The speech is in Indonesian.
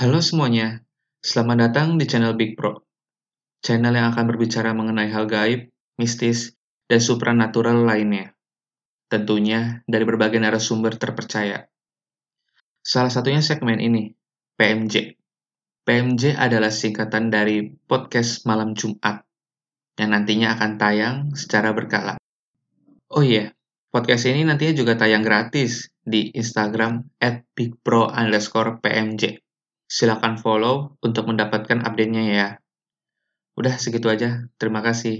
Halo semuanya, selamat datang di channel Big Pro. Channel yang akan berbicara mengenai hal gaib, mistis, dan supranatural lainnya. Tentunya dari berbagai narasumber terpercaya. Salah satunya segmen ini, PMJ. PMJ adalah singkatan dari Podcast Malam Jumat, yang nantinya akan tayang secara berkala. Oh iya, podcast ini nantinya juga tayang gratis di Instagram at bigpro Silakan follow untuk mendapatkan update-nya ya. Udah segitu aja. Terima kasih.